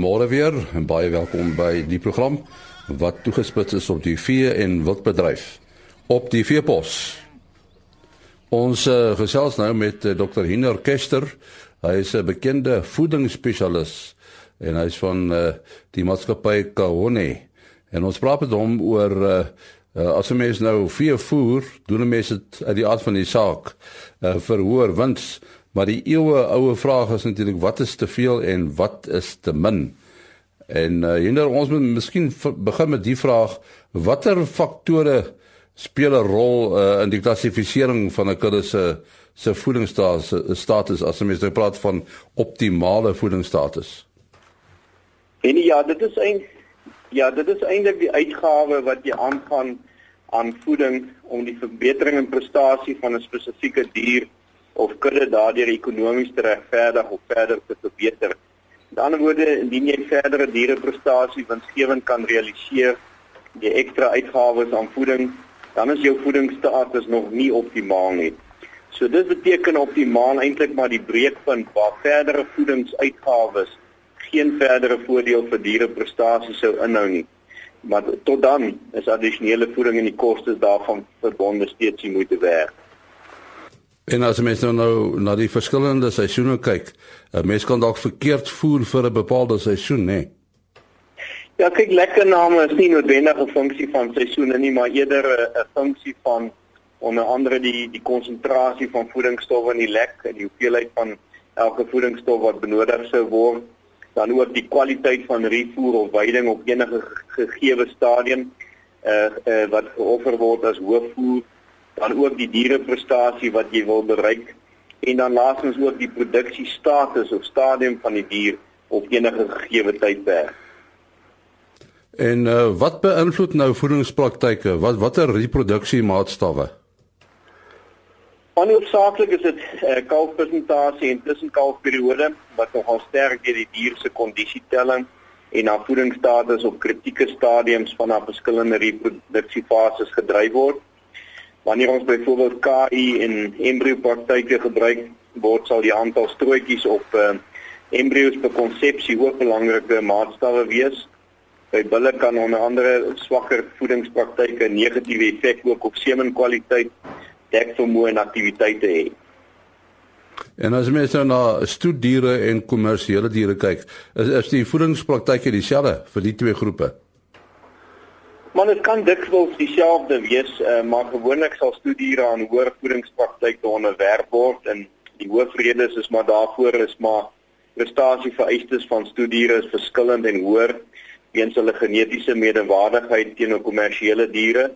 Goeiemôre weer en baie welkom by die program wat toegespits is op die vee en wildbedryf op die veepos. Ons uh, gesels nou met uh, Dr. Hiner Kester. Hy is 'n bekende voedingsspesialis en hy is van uh, die maatskappy Kahone. En ons praat met hom oor uh, uh, as 'n mens nou vee voer, doen 'n mens dit uit die aard van die saak uh, vir hoër wins Maar die eeue oue vraag is natuurlik wat is te veel en wat is te min? En uh, hinder ons moet miskien begin met die vraag watter faktore speel 'n rol uh, in die klassifisering van 'n kudde se se voedingsstatus as ons nou praat van optimale voedingsstatus. En ja, dit is een ja, dit is eintlik die uitgawe wat jy aangaan aan voeding om die verbetering in prestasie van 'n spesifieke dier of kudde daardeur ekonomies te regverdig of verder te verbeter. Ander woorde, indien jy verdere diereprestasie winsgewend kan realiseer, die ekstra uitgawes aan voeding, dan is jou voedingsstatus nog nie optimaal nie. So dit beteken optimaal eintlik maar die breekpunt waar verdere voedingsuitgawes geen verdere voordeel vir diereprestasie sou inhou nie. Maar tot dan is addisionele voeding en die kostes daarvan verbonde steeds die moeite werd. En as mens nou, nou na die verskillende seisoene kyk, 'n mens kan dalk verkeerd voer vir 'n bepaalde seisoen, nê? Ja, kyk, lekker name is nie noodwendig 'n funksie van seisoene nie, maar eerder 'n funksie van onder andere die die konsentrasie van voedingsstowwe in die lek en die hoeveelheid van elke voedingsstof wat benodig sou word, dan ook die kwaliteit van refoer of veiding op enige gegeewe stadium uh, uh wat geoffer word as hoofvoer dan ook die diereprestasie wat jy wil bereik en dan laastens ook die produksiestatus of stadium van die dier op enige gegee tydperk. En uh, wat beïnvloed nou voedingspraktyke? Wat watter reproduksie maatstawwe? Onhoofsaaklik is dit uh, kalfpresentasie en tussenkalfperiode wat nogal sterk deur die dier se kondisietelling en na voedingsstatus op kritieke stadiums van haar verskillende reproduksiefases gedryf word. Wanneer ons byvoorbeeld KI en embrio praktyke gebruik word, sal die aantal strootjies op uh, embrio's per konsepsie ook belangrike maatstawwe wees. By bulle kan onder andere swakker voedingspraktyke 'n negatiewe effek ook op semenkwaliteit, dekvermoë en aktiwiteite hê. En as mens nou na stoetdiere en kommersiële diere kyk, is, is die voedingspraktyke dieselfde vir die twee groepe? Maar dit kan dikwels dieselfde wees, uh, maar gewoonlik sal studiere aan hoër voedingspraktyke onderwerp word en die hoofredes is maar daarvoor is maar prestasie vereistes van studiere is verskillend en hoër weens hulle genetiese medewaardigheid teenoor kommersiële diere.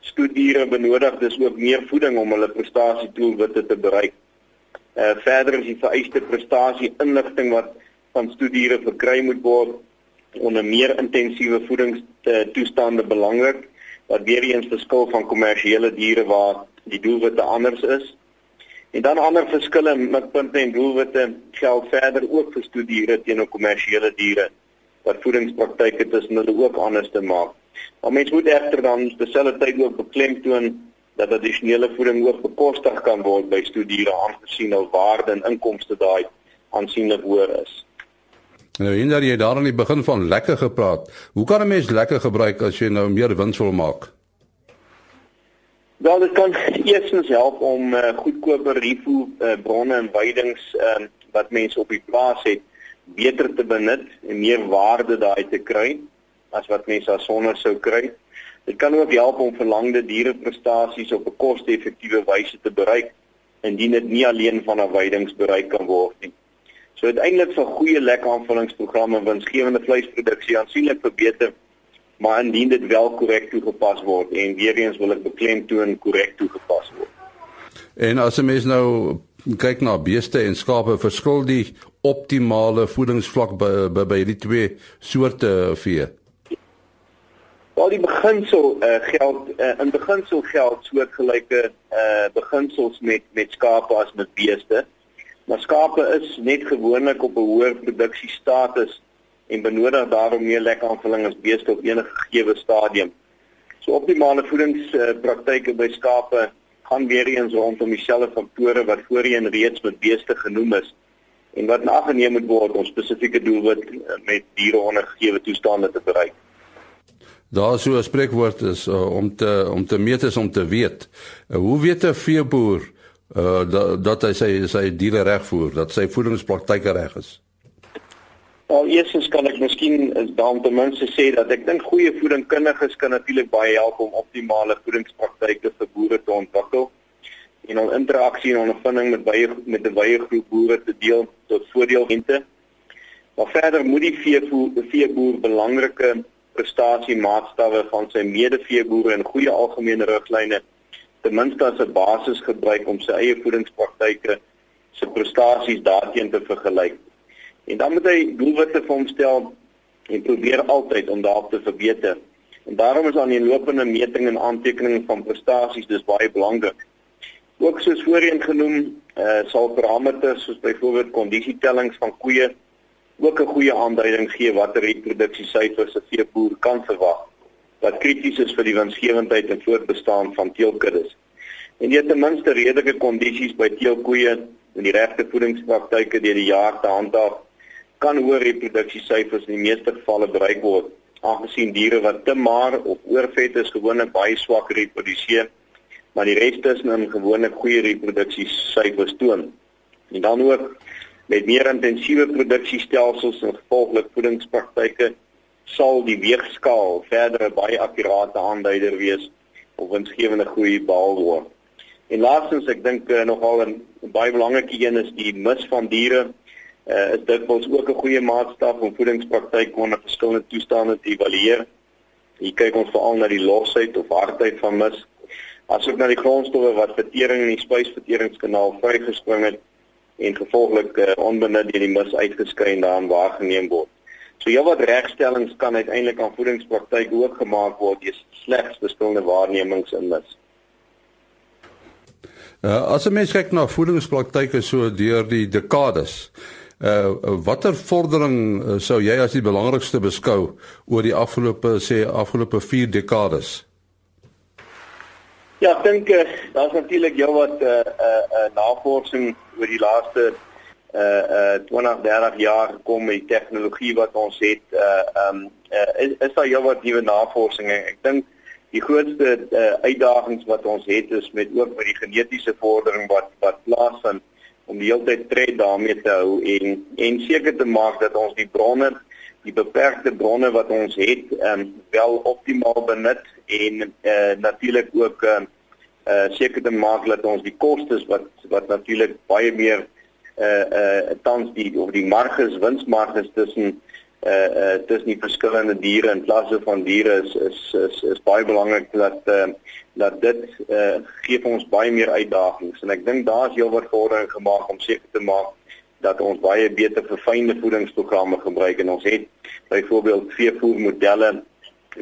Studiere benodig dus ook meer voeding om hulle prestasie doelwitte te bereik. Uh verder is die vereiste prestasie inligting wat van studiere verkry moet word onder meer intensiewe voedingstoestande belangrik wat weer eens verskil van kommersiële diere waar die doelwitte anders is. En dan ander verskille met punte en doelwitte geld verder ook vir studiere teenoor kommersiële diere wat voedingspraktyke tussen hulle ook anders te maak. Maar mens moet egter dan terselfdertyd ook beklemtoon dat addisionele voeding ook bekostig kan word by studiere aangesien hul waarde en inkomste daai aansienlik hoër is. Nou hinder jy daar aan die begin van lekker gepraat. Hoe kan 'n mens lekker gebruik as jy nou meer wins wil maak? Wel, dit kan eerstens help om uh, goedkoper refood uh, bronne en weidings uh, wat mense op die plaas het beter te benut en meer waarde daai te kry as wat mense as sonder sou kry. Dit kan ook help om verlangde diereprestasies op 'n koste-effektiewe wyse te bereik indien dit nie alleen van 'n weidings bereik kan word nie. So uiteindelik vir goeie lekkaanvullingsprogramme winsgewende vleisproduksie aansienlik verbeter, maar indien dit wel korrek toegepas word en weer eens wil ek beklemtoon korrek toegepas word. En as 'n mens nou kyk na beeste en skape, verskil die optimale voedingsvlak by by, by die twee soorte vee. Al die beginsel uh, geld uh, in beginsel geld soortgelyke uh, beginsels met met skape as met beeste. Maar skape is net gewoonlik op 'n hoër produksiestatus en benodig daarom meer lekker aanvulling as beeste op enige gegee stadium. So optimale voedingspraktyke by skape gaan weer eens rondom dieselfde faktore wat voorheen reeds met beeste genoem is. en wat nageneem moet word om spesifieke doelwit uh, met diere onder gegee toestande te bereik. Daar so 'n spreekwoord is uh, om te om te meet is om te weet. Uh, hoe weet 'n veeboer uh, dat dat hy sy sy diere reg voer, dat sy voedingspraktyke reg is? Al eerstens kan ek miskien dan ten minste sê dat ek dink goeie voedingkundiges kan natuurlik baie help om optimale voedingspraktyke vir boere te ontwikkel en om interaksie en ondervinding met baie met 'n baie groep boere te deel tot voordeel rente. Maar verder moet die veevoer veeboer belangrike prestasiemaatstawwe van sy medeveeboere en goeie algemene riglyne ten minste as 'n basis gebruik om sy eie voedingspraktyke se prestasies daarteen te vergelyk. En dan moet hy doelwitte vir homstel en probeer altyd om daarop te verbeter. En daarom is aan die lopende meting en aantekening van prestasies dis baie belangrik. Ook soos voorheen genoem, eh uh, sal parameters soos byvoorbeeld kondisietellings van koeie ook 'n goeie aanduiding gee watter reproduksiesyfers 'n veeboer kan verwag wat krities is vir die winsgewendheid en voortbestaan van teelkuddes. En het ten minste redelike kondisies by teelkoeie en die regte voedingspraktyke deur die jaar te handhaaf, kan hoë reproduksiesyfers in die meeste gevalle bereik word, aangesien diere wat te maar of oorvet is gewoonlik baie swak reproduseer, maar die res is in gewoonlik goeie reproduksiesyfers toon. En dan ook met meer intensiewe produksiestelsels en gevolglik voedingspraktyke sal die weegskaal verder 'n baie akkurate aanduider wees of winsgewende groei behaal word. En laastens ek dink uh, nogal 'n baie belangrike een is die mis van diere uh, is dit wels ook 'n goeie maatstaf om voedingspraktyke onder verskillende toestande te evalueer. Hier kyk ons veral na die losheid of hardheid van mis asook na die grondstowwe wat vertering in die spysverteringskanaal vrygespring het en gevolglik uh, onbenut deur die mis uitgeskei en daarin waargeneem word. So ja wat regstellings kan uiteindelik aan voedingspraktyke ook gemaak word deur slegs beskilde waarnemings in mis. Uh, as 'n mens kyk na voedingspraktyke so deur die dekades, uh watter vordering uh, sou jy as die belangrikste beskou oor die afgelope sê afgelope 4 dekades? Ja, ek dink uh, daar's natuurlik jou wat 'n uh, 'n uh, uh, navorsing oor die laaste uh uh 20 30 jaar kom met die tegnologie wat ons het uh um uh, is, is daar jou wat nuwe navorsing. En ek dink die grootste uh, uitdagings wat ons het is met ook met die genetiese vordering wat wat plaasvind om die hele tyd tred daarmee te hou en en seker te maak dat ons die bronne die beperkte bronne wat ons het um wel optimaal benut en uh, natuurlik ook uh, uh seker te maak dat ons die kostes wat wat natuurlik baie meer uh uh tans die of die marges winsmarges tussen uh uh tussen die verskillende diere en klasse van diere is is is, is baie belangrik dat uh dat dit uh gee vir ons baie meer uitdagings. En ek dink daar's heelwat vordering gemaak om seker te maak dat ons baie beter verfynde voedingsprogramme gebruik. En ons het byvoorbeeld veevoermodelle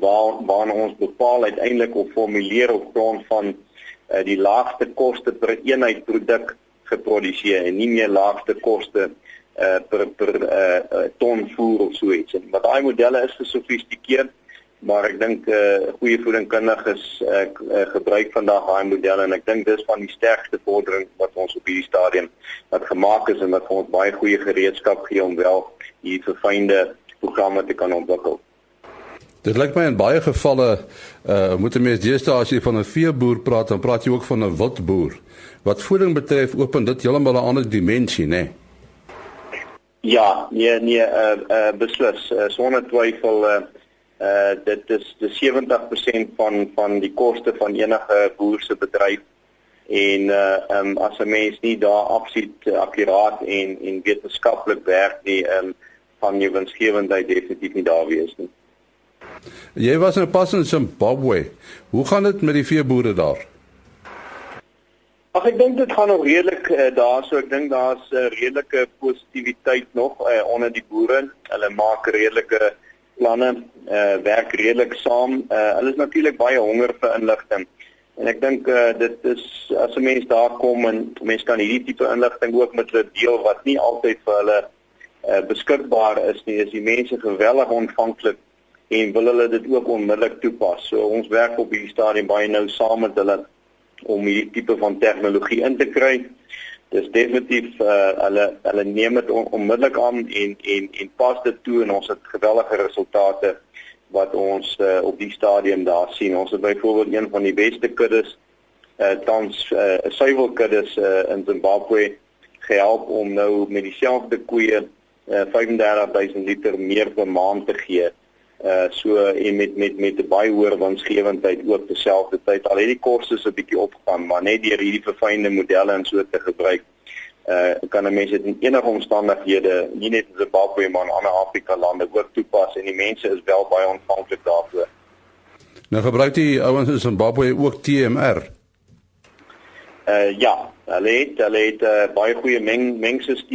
waar waar ons bepaal uiteindelik of formuleer op grond van uh, die laagste koste per eenheid produk geproduseer en nie meer laagste koste uh, per per uh, ton voer of so iets. Maar daai modelle is gesofistikeerd maar ek dink 'n uh, goeie voedingkundiges uh, uh, gebruik vandag daai modelle en ek dink dis van die sterkste vordering wat ons op hierdie stadium wat gemaak is en wat ons baie goeie gereedskap gee om wel hier verfynde programme te kan ontwikkel. Dit lyk my in baie gevalle uh moet 'n mens deesdae as jy van 'n veeboer praat, dan praat jy ook van 'n wildboer. Wat voeding betref, open dit heeltemal 'n ander dimensie, né? Nee? Ja, nee, nee, uh uh beslis, uh, sonder twyfel uh uh dit is die 70% van van die koste van enige boer se bedryf en uh um as 'n mens nie daar afsit akkuraat en en wetenskaplik werk nie, um van jou winsgewendheid definitief nie daar wees nie. Jy was in 'n pas in Zimbabwe. Hoe gaan dit met die veeboere daar? Ag ek dink dit gaan nog redelik uh, daar so ek dink daar's 'n uh, redelike positiwiteit nog uh, onder die boere. Hulle maak redelike planne, uh, werk redelik saam. Uh, hulle is natuurlik baie honger vir inligting. En ek dink uh, dit is as 'n mens daar kom en mense kan hierdie tipe inligting ook met hulle deel wat nie altyd vir hulle uh, beskikbaar is nie. Is die mense geweldig ontvanklik en wil hulle dit ook onmiddellik toepas. So ons werk op hierdie stadium baie nou saam met hulle om hierdie tipe van tegnologie in te kry. dis definitief uh, hulle hulle neem dit on, onmiddellik aan en en en pas dit toe en ons het geweldige resultate wat ons uh, op die stadium daar sien. Ons het byvoorbeeld een van die beste kuddes uh tans uh suiwelkuddes uh in Zimbabwe gehelp om nou met dieselfde koeie uh 35000 liter meer per maand te gee. Uh so en met met met 'n baie hoër winsgewendheid ook terselfdertyd. Al het die kostes 'n bietjie opgegaan, maar net deur hierdie verfynde modelle en so te gebruik, uh kan 'n mens dit in enige omstandighede, nie net in Zimbabwe maar in ander Afrika lande ook toepas en die mense is wel baie ontvanklik daarvoor. Nou gebruik die ouens in Zimbabwe ook TMR. Uh ja, hulle het hulle het uh, baie goeie meng mengstelsels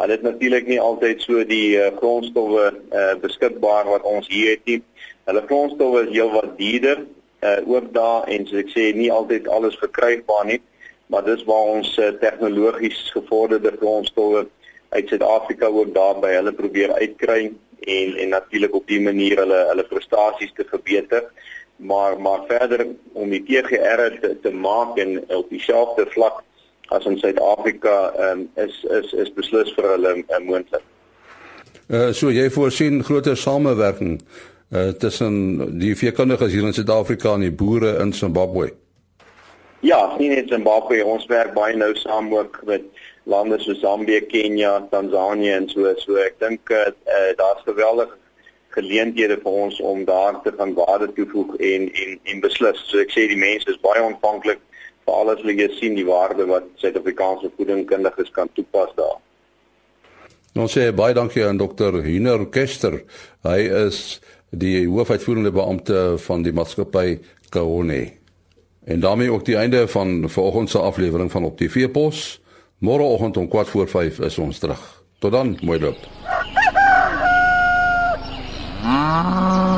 Hulle het natuurlik nie altyd so die uh, grondstowwe uh, beskikbaar wat ons hier het nie. Hulle grondstowwe is heelwat duurder uh, ook daar en soos ek sê nie altyd alles verkrygbaar nie, maar dis waar ons uh, tegnologies gevorderde grondstowwe uit Suid-Afrika ook daar by hulle probeer uitkry en en natuurlik op die manier hulle hulle prestasies te verbeter. Maar maar verder om die TGR te, te maak en op dieselfde vlak as in Suid-Afrika um, is is is beslis vir hulle uh, moontlik. Uh so jy voorsien groter samewerking uh tussen die veekundiges hier in Suid-Afrika en die boere in Zimbabwe. Ja, nie net Zimbabwe, ons werk baie nou saam ook met lande soos Zambië, Kenia, Tansanië en so so ek dink uh, uh daar's geweldige geleenthede vir ons om daar te gaan waarde toevoeg en en en beslis. So ek sê die mense is baie ontvanklik veral as hulle sien die waarde wat Suid-Afrikaanse voedingkundiges kan toepas daar. Ons sê baie dankie aan dokter Hiner Kester. Hy is die hoofuitvoerende beampte van die maatskappy Kaone. En daarmee ook die einde van vanoggend se aflewering van op die Veepos. Môreoggend om 4 voor 5 is ons terug. Tot dan, mooi loop. Ah.